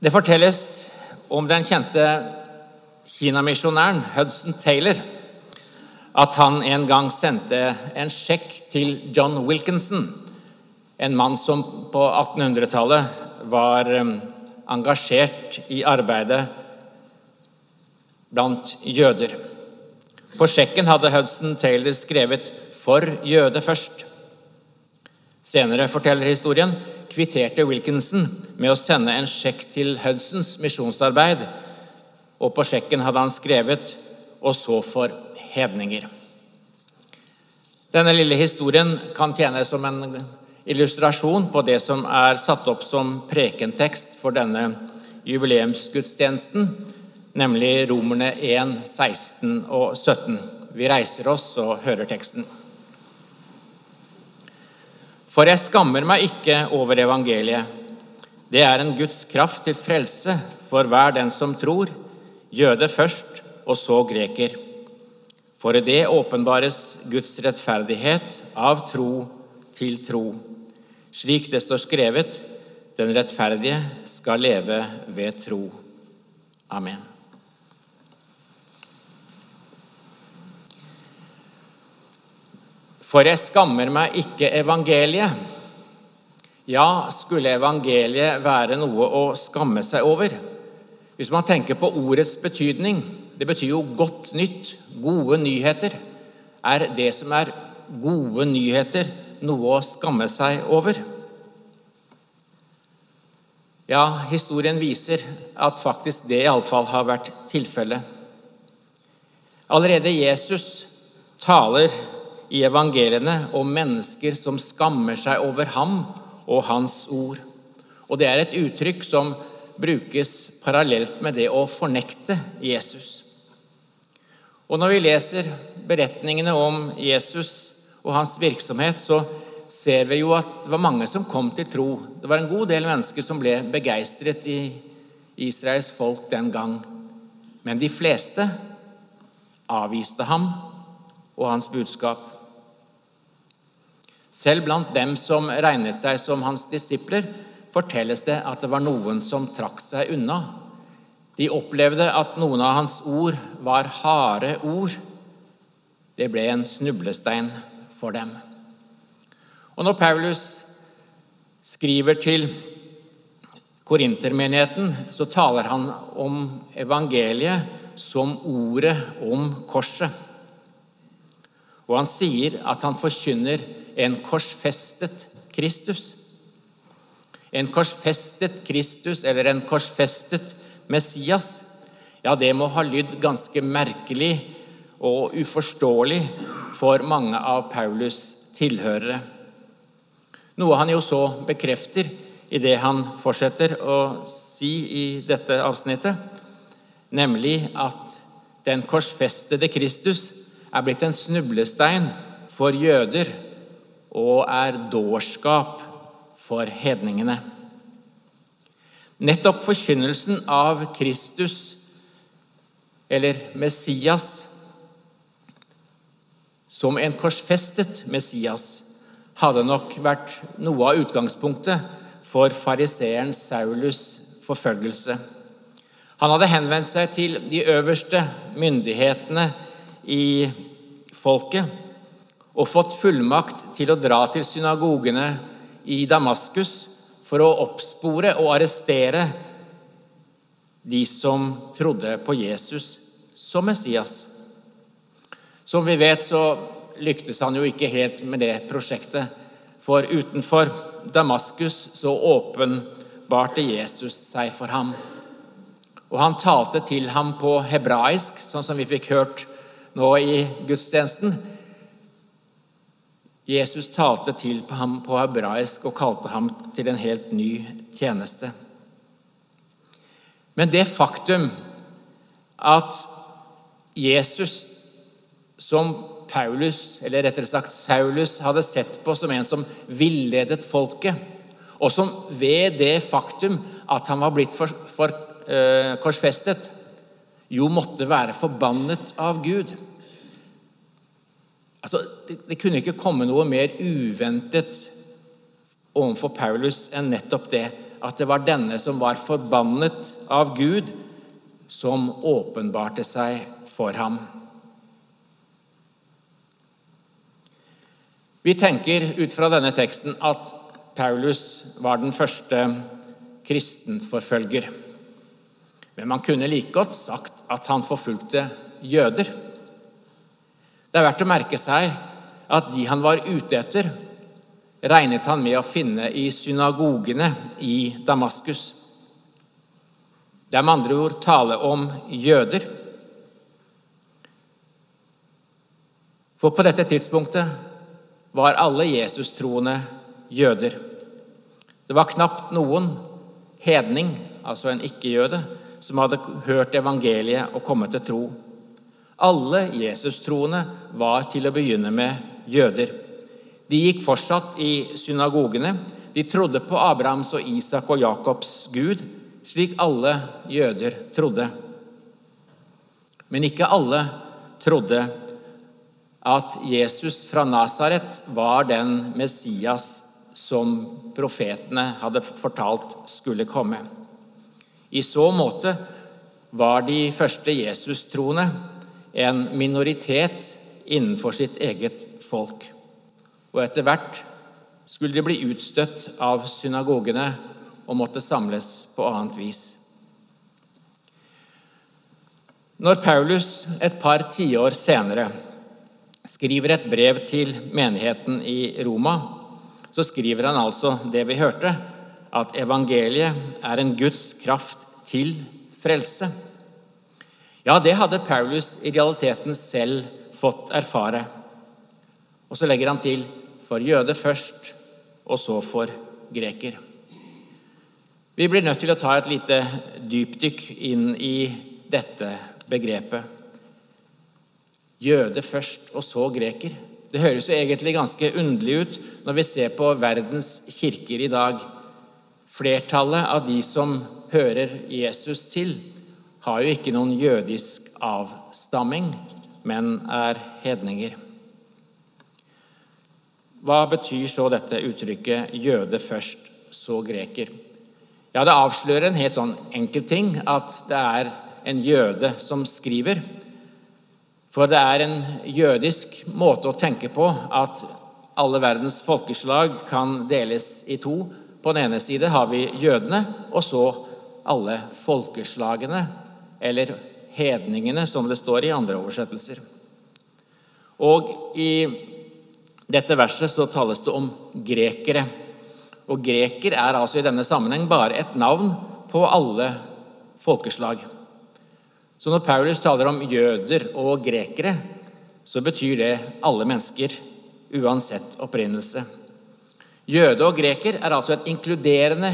Det fortelles om den kjente kinamisjonæren Hudson Taylor at han en gang sendte en sjekk til John Wilkinson, en mann som på 1800-tallet var um, engasjert i arbeidet blant jøder. På sjekken hadde Hudson Taylor skrevet 'For jøde først'. Senere, forteller historien, kvitterte Wilkinson med å sende en sjekk til Hudsons misjonsarbeid, og på sjekken hadde han skrevet 'og så for hedninger'. Denne lille historien kan tjene som en illustrasjon på det som er satt opp som prekentekst for denne jubileumsgudstjenesten, nemlig Romerne 1, 16 og 17. Vi reiser oss og hører teksten. For jeg skammer meg ikke over evangeliet. Det er en Guds kraft til frelse for hver den som tror, jøde først og så greker. For i det åpenbares Guds rettferdighet av tro til tro. Slik det står skrevet, den rettferdige skal leve ved tro. Amen. For jeg skammer meg ikke evangeliet. Ja, skulle evangeliet være noe å skamme seg over? Hvis man tenker på ordets betydning, det betyr jo godt nytt, gode nyheter. Er det som er gode nyheter, noe å skamme seg over? Ja, historien viser at faktisk det iallfall har vært tilfellet. Allerede Jesus taler i evangeliene om mennesker som skammer seg over ham og hans ord. Og det er et uttrykk som brukes parallelt med det å fornekte Jesus. Og når vi leser beretningene om Jesus og hans virksomhet, så ser vi jo at det var mange som kom til tro. Det var en god del mennesker som ble begeistret i Israels folk den gang. Men de fleste avviste ham og hans budskap. Selv blant dem som regnet seg som hans disipler, fortelles det at det var noen som trakk seg unna. De opplevde at noen av hans ord var harde ord. Det ble en snublestein for dem. Og når Paulus skriver til korintermenigheten, så taler han om evangeliet som ordet om korset. Og han sier at han forkynner en korsfestet Kristus. En korsfestet Kristus eller en korsfestet Messias, ja, det må ha lydd ganske merkelig og uforståelig for mange av Paulus' tilhørere. Noe han jo så bekrefter i det han fortsetter å si i dette avsnittet, nemlig at den korsfestede Kristus er blitt en snublestein for jøder og er dårskap for hedningene. Nettopp forkynnelsen av Kristus, eller Messias, som en korsfestet Messias, hadde nok vært noe av utgangspunktet for fariseeren Saulus' forfølgelse. Han hadde henvendt seg til de øverste myndighetene i folket og fått fullmakt til å dra til synagogene i Damaskus for å oppspore og arrestere de som trodde på Jesus som Messias. Som vi vet, så lyktes han jo ikke helt med det prosjektet, for utenfor Damaskus så åpenbarte Jesus seg for ham. Og han talte til ham på hebraisk, sånn som vi fikk hørt nå i gudstjenesten. Jesus talte til ham på hebraisk og kalte ham til en helt ny tjeneste. Men det faktum at Jesus, som Paulus, eller rettere sagt Saulus, hadde sett på som en som villedet folket, og som ved det faktum at han var blitt for, for, uh, korsfestet, jo måtte være forbannet av Gud Altså, det, det, kunne ikke komme noe mer uventet overfor Paulus enn nettopp det at det var denne som var forbannet av Gud, som åpenbarte seg for ham. Vi tenker ut fra denne teksten at Paulus var den første kristenforfølger. Men man kunne like godt sagt at han forfulgte jøder. Det er verdt å merke seg at de han var ute etter, regnet han med å finne i synagogene i Damaskus. Det er med andre ord tale om jøder. For på dette tidspunktet var alle Jesus-troende jøder. Det var knapt noen hedning, altså en ikke-jøde, som hadde hørt evangeliet og kommet til tro. Alle Jesus-troende var til å begynne med jøder. De gikk fortsatt i synagogene. De trodde på Abrahams og Isak og Jakobs Gud, slik alle jøder trodde. Men ikke alle trodde at Jesus fra Nasaret var den Messias som profetene hadde fortalt skulle komme. I så måte var de første Jesus-troende en minoritet innenfor sitt eget folk og etter hvert skulle de bli utstøtt av synagogene og måtte samles på annet vis. Når Paulus et par tiår senere skriver et brev til menigheten i Roma, så skriver han altså det vi hørte, at evangeliet er en Guds kraft til frelse. Ja, det hadde Paulus i realiteten selv fått erfare. Og så legger han til for jøde først, og så for greker. Vi blir nødt til å ta et lite dypdykk inn i dette begrepet. Jøde først, og så greker. Det høres jo egentlig ganske underlig ut når vi ser på verdens kirker i dag. Flertallet av de som hører Jesus til, har jo ikke noen jødisk avstamming, men er hedninger. Hva betyr så dette uttrykket 'jøde først, så greker'? Ja, Det avslører en helt sånn enkel ting, at det er en jøde som skriver. For det er en jødisk måte å tenke på at alle verdens folkeslag kan deles i to. På den ene side har vi jødene, og så alle folkeslagene, eller hedningene, som det står i andre oversettelser. Og i dette verset så tales det om grekere. Og greker er altså i denne sammenheng bare et navn på alle folkeslag. Så når Paulus taler om jøder og grekere, så betyr det alle mennesker, uansett opprinnelse. Jøde og greker er altså et inkluderende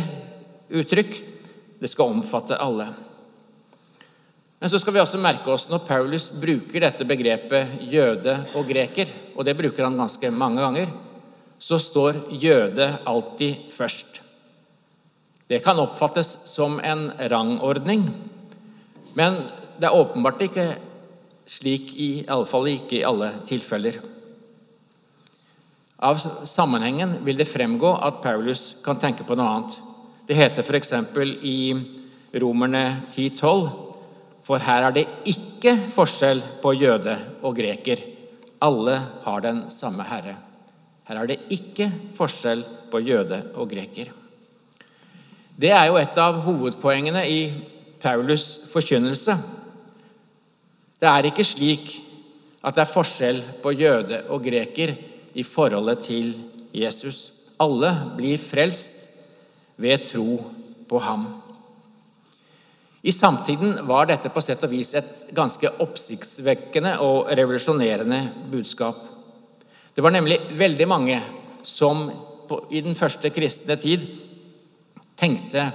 uttrykk. Det skal omfatte alle. Men så skal vi også merke oss når Paulus bruker dette begrepet jøde og greker, og det bruker han ganske mange ganger, så står jøde alltid først. Det kan oppfattes som en rangordning, men det er åpenbart ikke slik, i alle fall ikke i alle tilfeller. Av sammenhengen vil det fremgå at Paulus kan tenke på noe annet. Det heter f.eks. i Romerne 10,12 for her er det ikke forskjell på jøde og greker. Alle har den samme Herre. Her er det ikke forskjell på jøde og greker. Det er jo et av hovedpoengene i Paulus' forkynnelse. Det er ikke slik at det er forskjell på jøde og greker i forholdet til Jesus. Alle blir frelst ved tro på ham. I samtiden var dette på sett og vis et ganske oppsiktsvekkende og revolusjonerende budskap. Det var nemlig veldig mange som i den første kristne tid tenkte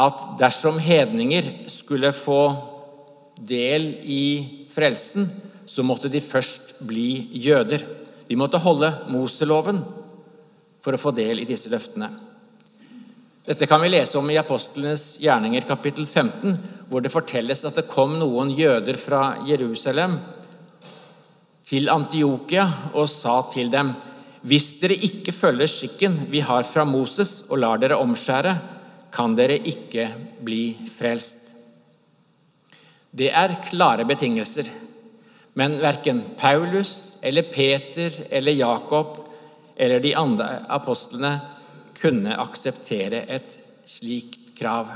at dersom hedninger skulle få del i frelsen, så måtte de først bli jøder. De måtte holde Moseloven for å få del i disse løftene. Dette kan vi lese om i Apostlenes gjerninger kapittel 15, hvor det fortelles at det kom noen jøder fra Jerusalem til Antiokia og sa til dem:" hvis dere ikke følger skikken vi har fra Moses og lar dere omskjære, kan dere ikke bli frelst. Det er klare betingelser, men verken Paulus eller Peter eller Jakob eller de andre apostlene kunne akseptere et slikt krav.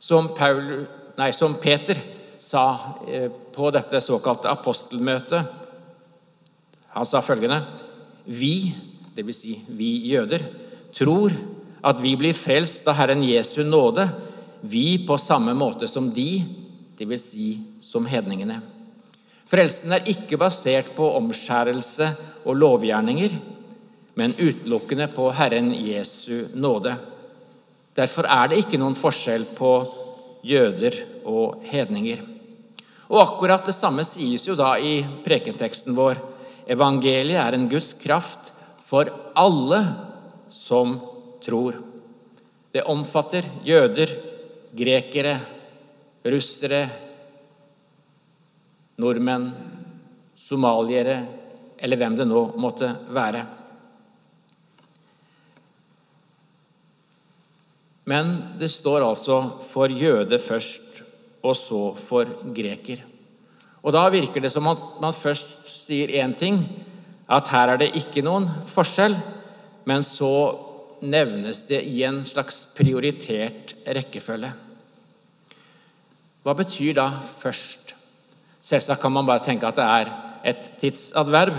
Som, Paul, nei, som Peter sa eh, på dette såkalte apostelmøtet. Han sa følgende Vi, dvs. Si vi jøder, tror at vi blir frelst av Herren Jesu nåde, vi på samme måte som de, dvs. Si som hedningene. Frelsen er ikke basert på omskjærelse og lovgjerninger, men utelukkende på Herren Jesu nåde. Derfor er det ikke noen forskjell på jøder og hedninger. Og akkurat det samme sies jo da i prekenteksten vår. Evangeliet er en Guds kraft for alle som tror. Det omfatter jøder, grekere, russere, nordmenn, somaliere eller hvem det nå måtte være. Men det står altså 'for jøde først, og så for greker'. Og Da virker det som at man først sier én ting, at her er det ikke noen forskjell, men så nevnes det i en slags prioritert rekkefølge. Hva betyr da 'først'? Selvsagt kan man bare tenke at det er et tidsadverb.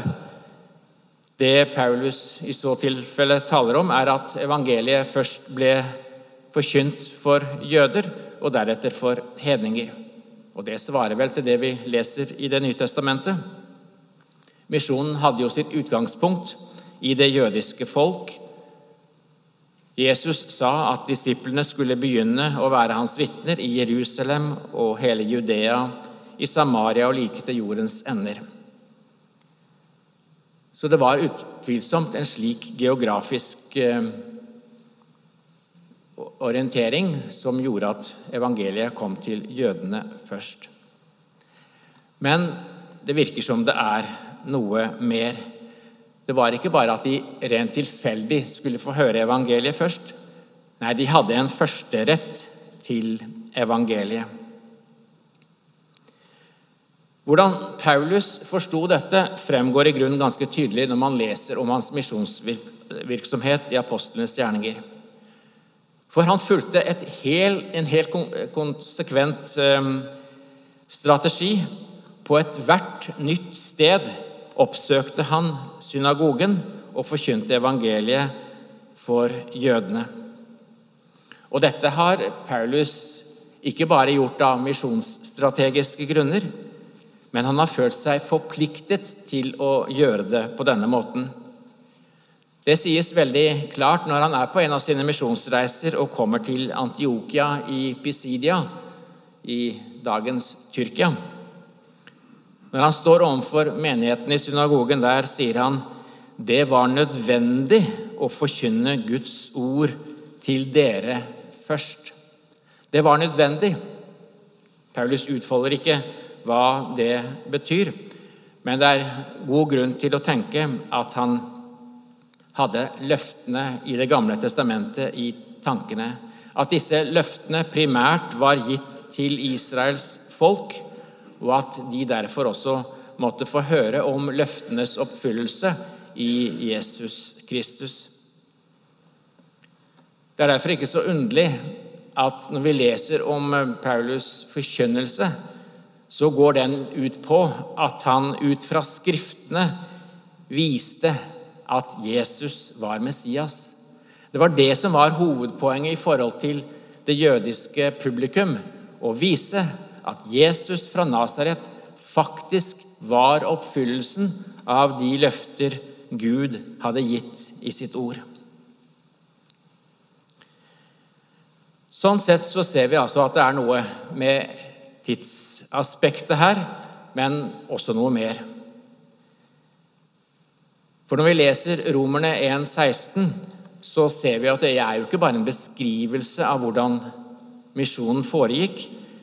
Det Paulus i så tilfelle taler om, er at evangeliet først ble forkynt for jøder og deretter for hedninger. Og Det svarer vel til det vi leser i Det nye testamentet. Misjonen hadde jo sitt utgangspunkt i det jødiske folk. Jesus sa at disiplene skulle begynne å være hans vitner i Jerusalem og hele Judea, i Samaria og like til jordens ender. Så det var utvilsomt en slik geografisk eh, orientering som gjorde at evangeliet kom til jødene først. Men det virker som det er noe mer. Det var ikke bare at de rent tilfeldig skulle få høre evangeliet først. Nei, de hadde en førsterett til evangeliet. Hvordan Paulus forsto dette, fremgår i grunnen ganske tydelig når man leser om hans misjonsvirksomhet i apostlenes gjerninger. For han fulgte hel, en helt konsekvent ehm, strategi. På ethvert nytt sted oppsøkte han synagogen og forkynte evangeliet for jødene. Og dette har Paulus ikke bare gjort av misjonsstrategiske grunner, men han har følt seg forpliktet til å gjøre det på denne måten. Det sies veldig klart når han er på en av sine misjonsreiser og kommer til Antiokia i Pisidia, i dagens Tyrkia. Når han står overfor menigheten i synagogen der, sier han det var nødvendig å forkynne Guds ord til dere først. Det var nødvendig. Paulus utfolder ikke hva det betyr, men det er god grunn til å tenke at han hadde løftene i Det gamle testamentet i tankene. At disse løftene primært var gitt til Israels folk, og at de derfor også måtte få høre om løftenes oppfyllelse i Jesus Kristus. Det er derfor ikke så underlig at når vi leser om Paulus' forkynnelse, så går den ut på at han ut fra Skriftene viste at Jesus var Messias. Det var det som var hovedpoenget i forhold til det jødiske publikum. Å vise at Jesus fra Nasaret faktisk var oppfyllelsen av de løfter Gud hadde gitt i sitt ord. Sånn sett så ser vi altså at det er noe med tidsaspektet her, men også noe mer. For når vi leser Romerne 1,16, så ser vi at det er jo ikke bare en beskrivelse av hvordan misjonen foregikk.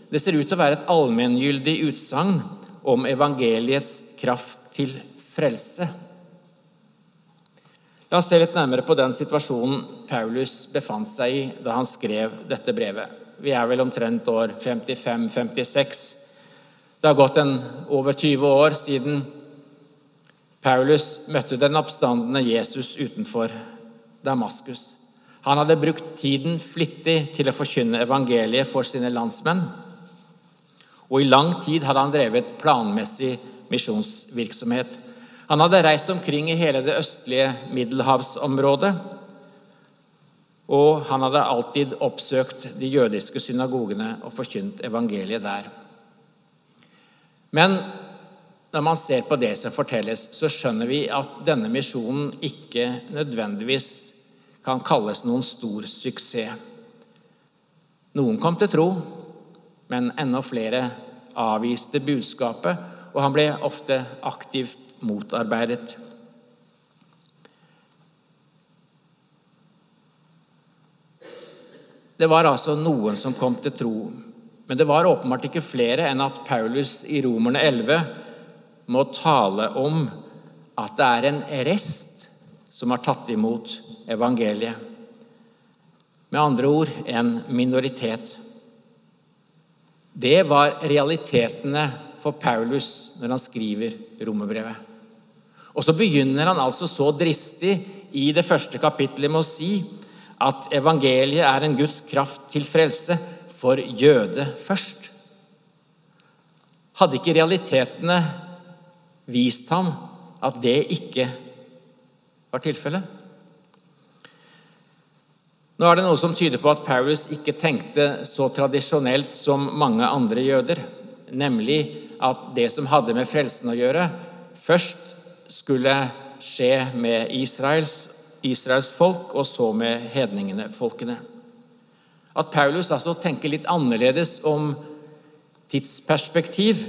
Det ser ut til å være et allmenngyldig utsagn om evangeliets kraft til frelse. La oss se litt nærmere på den situasjonen Paulus befant seg i da han skrev dette brevet. Vi er vel omtrent år 55-56. Det har gått en over 20 år siden Paulus møtte den oppstandende Jesus utenfor Damaskus. Han hadde brukt tiden flittig til å forkynne evangeliet for sine landsmenn. Og i lang tid hadde han drevet planmessig misjonsvirksomhet. Han hadde reist omkring i hele det østlige middelhavsområdet. Og han hadde alltid oppsøkt de jødiske synagogene og forkynt evangeliet der. Men når man ser på det som fortelles, så skjønner vi at denne misjonen ikke nødvendigvis kan kalles noen stor suksess. Noen kom til tro, men enda flere avviste budskapet, og han ble ofte aktivt motarbeidet. Det var altså noen som kom til tro, men det var åpenbart ikke flere enn at Paulus i Romerne 11 må tale om at det er en rest som har tatt imot evangeliet. Med andre ord en minoritet. Det var realitetene for Paulus når han skriver romerbrevet. Og så begynner han altså så dristig i det første kapittelet med å si at evangeliet er en Guds kraft til frelse for jøde først. Hadde ikke realitetene vist ham at det ikke var tilfellet? Nå er det noe som tyder på at Paulus ikke tenkte så tradisjonelt som mange andre jøder, nemlig at det som hadde med frelsen å gjøre, først skulle skje med Israels, Israels folk, og så med hedningene-folkene. At Paulus altså tenker litt annerledes om tidsperspektiv,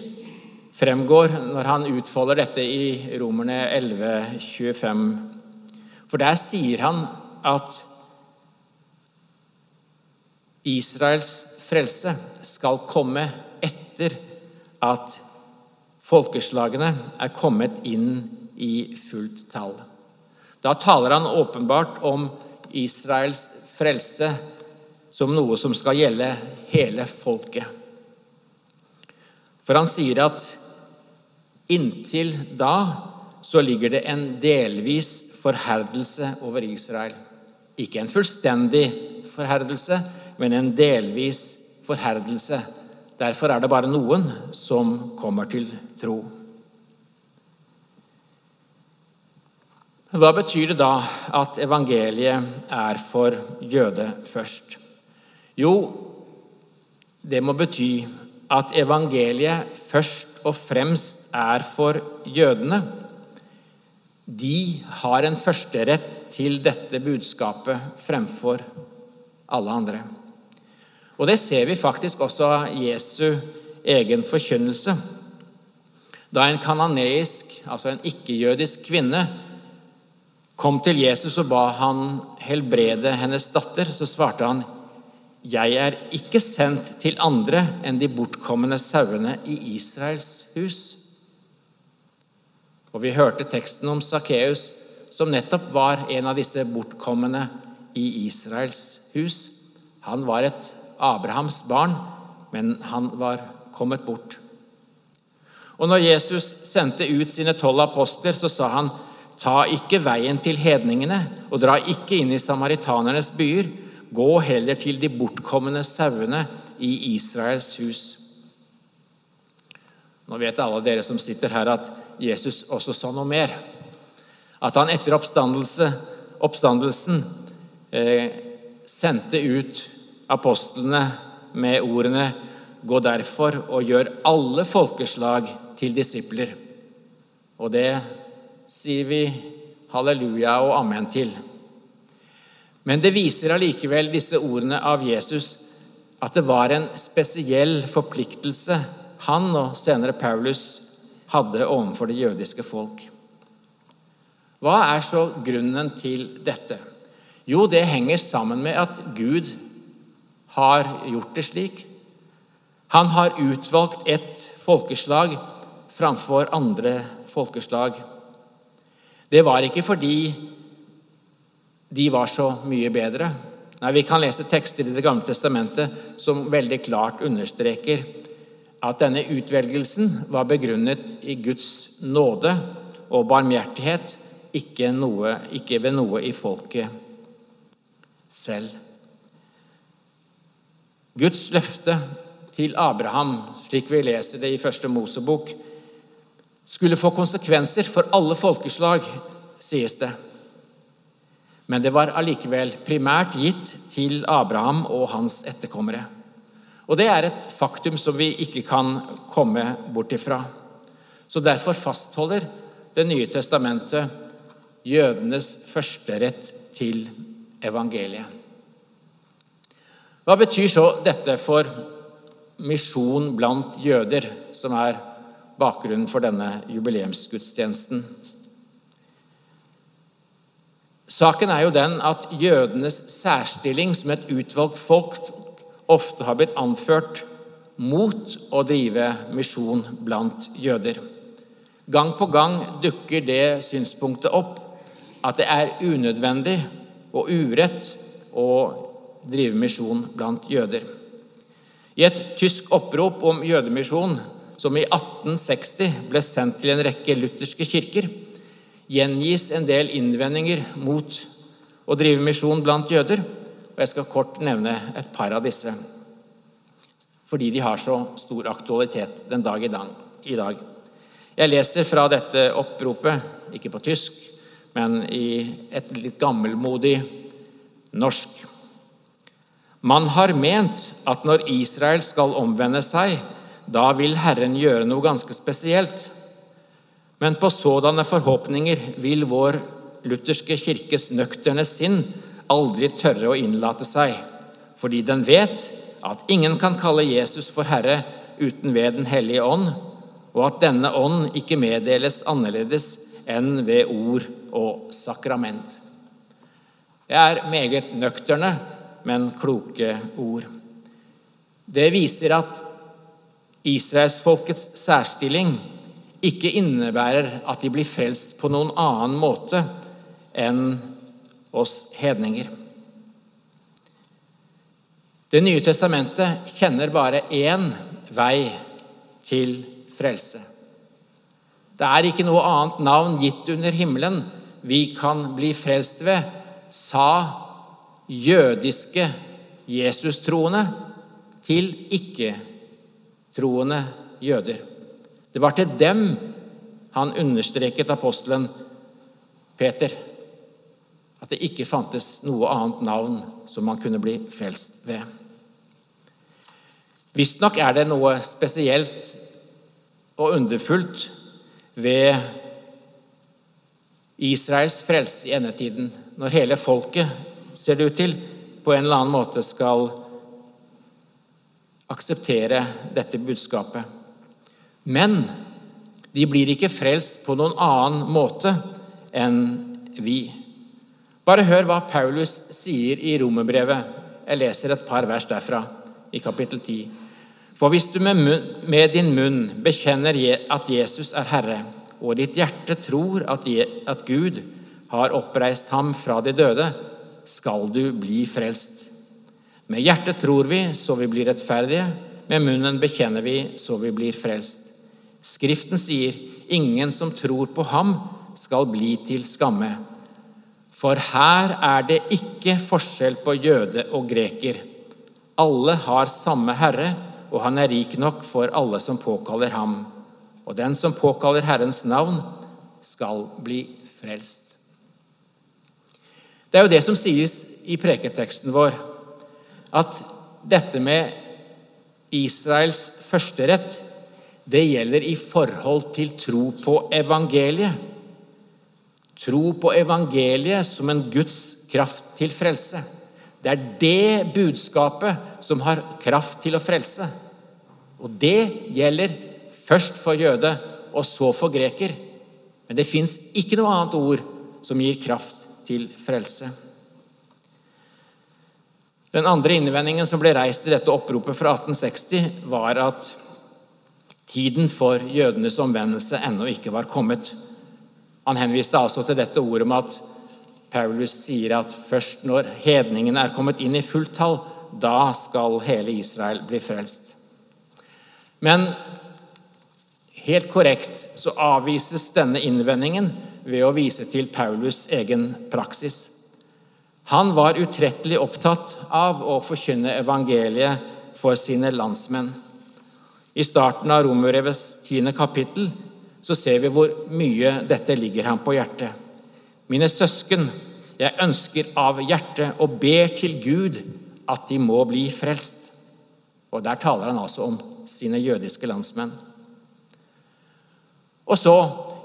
fremgår når han utfolder dette i Romerne 11, 25. For der sier han at Israels frelse skal komme etter at folkeslagene er kommet inn i fullt tall. Da taler han åpenbart om Israels frelse som noe som skal gjelde hele folket. For han sier at Inntil da så ligger det en delvis forherdelse over Israel. Ikke en fullstendig forherdelse, men en delvis forherdelse. Derfor er det bare noen som kommer til tro. Hva betyr det da at evangeliet er for jøde først? Jo, det må bety at evangeliet først og fremst er for jødene. De har en førsterett til dette budskapet fremfor alle andre. Og det ser vi faktisk også av Jesu egen forkynnelse. Da en kananeisk, altså en ikke-jødisk kvinne, kom til Jesus og ba han helbrede hennes datter, så svarte han 'Jeg er ikke sendt til andre enn de bortkomne sauene i Israels hus'. Og vi hørte teksten om Sakkeus, som nettopp var en av disse bortkomne i Israels hus. Han var et Abrahams barn, men han var kommet bort. Og når Jesus sendte ut sine tolv apostler, så sa han, ta ikke veien til hedningene, og dra ikke inn i samaritanernes byer, Gå heller til de bortkomne sauene i Israels hus. Nå vet alle dere som sitter her, at Jesus også sa noe mer. At han etter oppstandelsen eh, sendte ut apostlene med ordene Gå derfor og gjør alle folkeslag til disipler. Og det sier vi halleluja og amen til. Men det viser allikevel disse ordene av Jesus at det var en spesiell forpliktelse han og senere Paulus hadde overfor det jødiske folk. Hva er så grunnen til dette? Jo, det henger sammen med at Gud har gjort det slik. Han har utvalgt et folkeslag framfor andre folkeslag. Det var ikke fordi de var så mye bedre. Nei, Vi kan lese tekster i Det gamle testamentet som veldig klart understreker at denne utvelgelsen var begrunnet i Guds nåde og barmhjertighet, ikke, noe, ikke ved noe i folket selv. Guds løfte til Abraham, slik vi leser det i første Mosebok, skulle få konsekvenser for alle folkeslag, sies det. Men det var allikevel primært gitt til Abraham og hans etterkommere. Og det er et faktum som vi ikke kan komme bort ifra. Så derfor fastholder Det nye testamentet jødenes førsterett til evangeliet. Hva betyr så dette for misjon blant jøder, som er bakgrunnen for denne jubileumsgudstjenesten? Saken er jo den at jødenes særstilling som et utvalgt folk ofte har blitt anført mot å drive misjon blant jøder. Gang på gang dukker det synspunktet opp at det er unødvendig og urett å drive misjon blant jøder. I et tysk opprop om jødemisjon som i 1860 ble sendt til en rekke lutherske kirker, gjengis en del innvendinger mot å drive misjon blant jøder. og Jeg skal kort nevne et par av disse, fordi de har så stor aktualitet den dag i dag. Jeg leser fra dette oppropet, ikke på tysk, men i et litt gammelmodig norsk. Man har ment at når Israel skal omvende seg, da vil Herren gjøre noe ganske spesielt. Men på sådanne forhåpninger vil vår lutherske kirkes nøkterne sinn aldri tørre å innlate seg, fordi den vet at ingen kan kalle Jesus for Herre uten ved Den hellige ånd, og at denne ånd ikke meddeles annerledes enn ved ord og sakrament. Det er meget nøkterne, men kloke ord. Det viser at israelsfolkets særstilling ikke innebærer at de blir frelst på noen annen måte enn oss hedninger. Det nye testamentet kjenner bare én vei til frelse. Det er ikke noe annet navn gitt under himmelen vi kan bli frelst ved, sa jødiske Jesus-troende til ikke-troende jøder. Det var til dem han understreket apostelen Peter at det ikke fantes noe annet navn som man kunne bli frelst ved. Visstnok er det noe spesielt og underfullt ved Israels frelse i endetiden, når hele folket, ser det ut til, på en eller annen måte skal akseptere dette budskapet. Men de blir ikke frelst på noen annen måte enn vi. Bare hør hva Paulus sier i romerbrevet. Jeg leser et par vers derfra, i kapittel 10. For hvis du med, munn, med din munn bekjenner at Jesus er Herre, og ditt hjerte tror at, at Gud har oppreist ham fra de døde, skal du bli frelst. Med hjertet tror vi så vi blir rettferdige, med munnen bekjenner vi så vi blir frelst. Skriften sier, 'Ingen som tror på ham, skal bli til skamme'. For her er det ikke forskjell på jøde og greker. Alle har samme Herre, og han er rik nok for alle som påkaller ham. Og den som påkaller Herrens navn, skal bli frelst. Det er jo det som sies i preketeksten vår, at dette med Israels førsterett det gjelder i forhold til tro på evangeliet. Tro på evangeliet som en Guds kraft til frelse. Det er det budskapet som har kraft til å frelse. Og det gjelder først for jøde og så for greker. Men det fins ikke noe annet ord som gir kraft til frelse. Den andre innvendingen som ble reist i dette oppropet fra 1860, var at Tiden for jødenes omvendelse ennå ikke var kommet. Han henviste altså til dette ordet om at Paulus sier at først når hedningene er kommet inn i fullt tall, da skal hele Israel bli frelst. Men helt korrekt så avvises denne innvendingen ved å vise til Paulus' egen praksis. Han var utrettelig opptatt av å forkynne evangeliet for sine landsmenn. I starten av Romerbrevets tiende kapittel så ser vi hvor mye dette ligger ham på hjertet. Mine søsken, jeg ønsker av hjertet og ber til Gud at de må bli frelst. Og der taler han altså om sine jødiske landsmenn. Og så,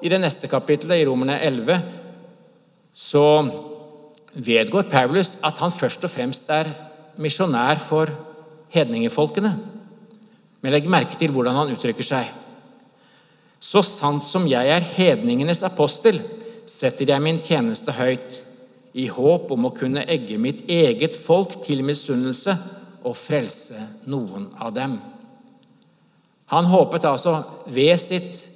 i det neste kapittelet, i Romerne 11, så vedgår Paulus at han først og fremst er misjonær for hedningefolkene. Men legg merke til hvordan han uttrykker seg. Så sant som jeg er hedningenes apostel, setter jeg min tjeneste høyt, i håp om å kunne egge mitt eget folk til misunnelse og frelse noen av dem. Han håpet altså ved, sitt,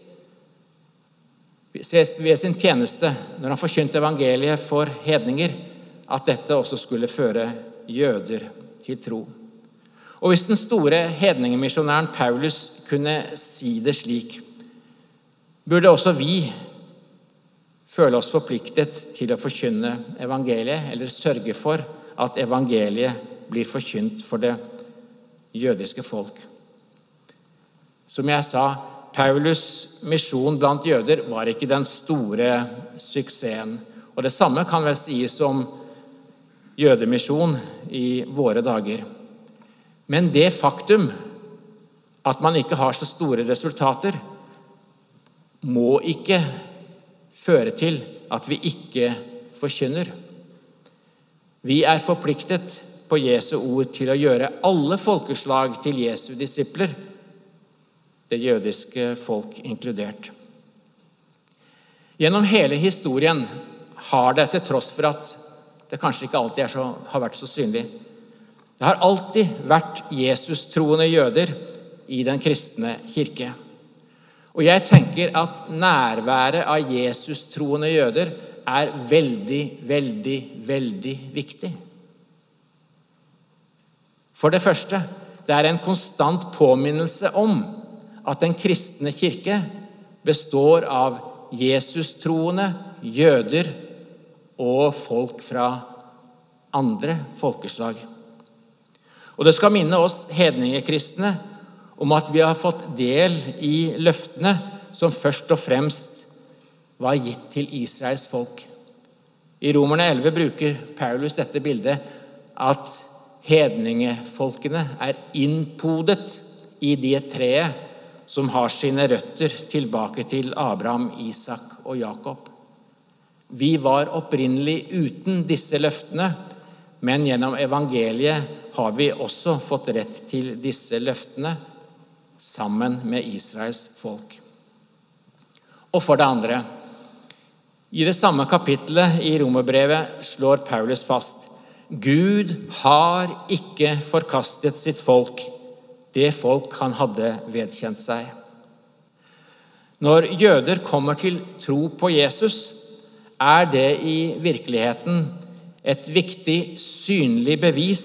ved sin tjeneste, når han forkynte evangeliet for hedninger, at dette også skulle føre jøder til tro. Og Hvis den store hedningemisjonæren Paulus kunne si det slik, burde også vi føle oss forpliktet til å forkynne evangeliet, eller sørge for at evangeliet blir forkynt for det jødiske folk. Som jeg sa, Paulus' misjon blant jøder var ikke den store suksessen. Og Det samme kan vel sies om jødemisjon i våre dager. Men det faktum at man ikke har så store resultater, må ikke føre til at vi ikke forkynner. Vi er forpliktet på Jesu ord til å gjøre alle folkeslag til Jesu disipler, det jødiske folk inkludert. Gjennom hele historien har det, til tross for at det kanskje ikke alltid så, har vært så synlig Det har alltid vært Jesus-troende jøder i den kristne kirke. Og jeg tenker at nærværet av Jesus-troende jøder er veldig, veldig, veldig viktig. For det første, det er en konstant påminnelse om at den kristne kirke består av Jesus-troende jøder og folk fra andre folkeslag. Og det skal minne oss hedningekristne om at vi har fått del i løftene som først og fremst var gitt til Israels folk. I Romerne 11 bruker Paulus dette bildet at hedningefolkene er innpodet i det treet som har sine røtter tilbake til Abraham, Isak og Jakob. Vi var opprinnelig uten disse løftene, men gjennom evangeliet har vi også fått rett til disse løftene sammen med Israels folk. Og for det andre I det samme kapittelet i Romerbrevet slår Paulus fast Gud har ikke forkastet sitt folk, det folk han hadde vedkjent seg. Når jøder kommer til tro på Jesus, er det i virkeligheten et viktig, synlig bevis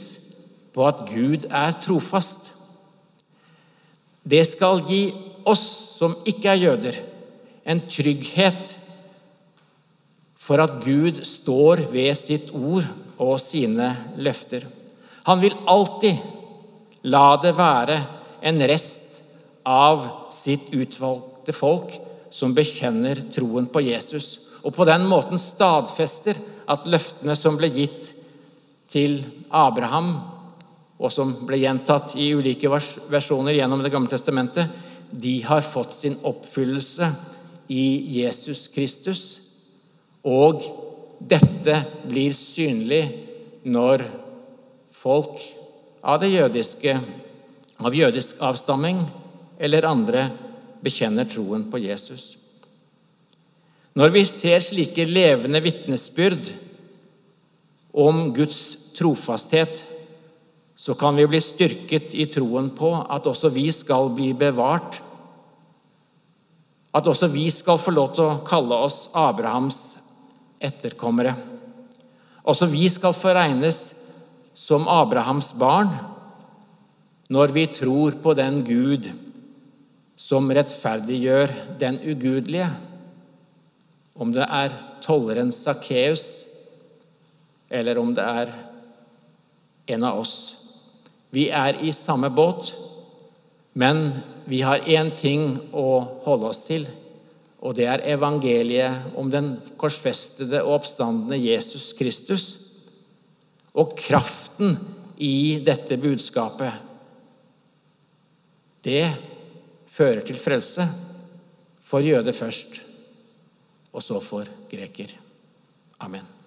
på at Gud er trofast. Det skal gi oss som ikke er jøder, en trygghet for at Gud står ved sitt ord og sine løfter. Han vil alltid la det være en rest av sitt utvalgte folk som bekjenner troen på Jesus, og på den måten stadfester at løftene som ble gitt til Abraham og som ble gjentatt i ulike versjoner gjennom Det gamle testamentet, de har fått sin oppfyllelse i Jesus Kristus. Og dette blir synlig når folk av det jødiske, av jødisk avstamming eller andre bekjenner troen på Jesus. Når vi ser slike levende vitnesbyrd om Guds trofasthet så kan vi bli styrket i troen på at også vi skal bli bevart. At også vi skal få lov til å kalle oss Abrahams etterkommere. Også vi skal få regnes som Abrahams barn når vi tror på den Gud som rettferdiggjør den ugudelige. Om det er tolleren Sakkeus, eller om det er en av oss. Vi er i samme båt, men vi har én ting å holde oss til, og det er evangeliet om den korsfestede og oppstandende Jesus Kristus. Og kraften i dette budskapet, det fører til frelse. For jøde først, og så for greker. Amen.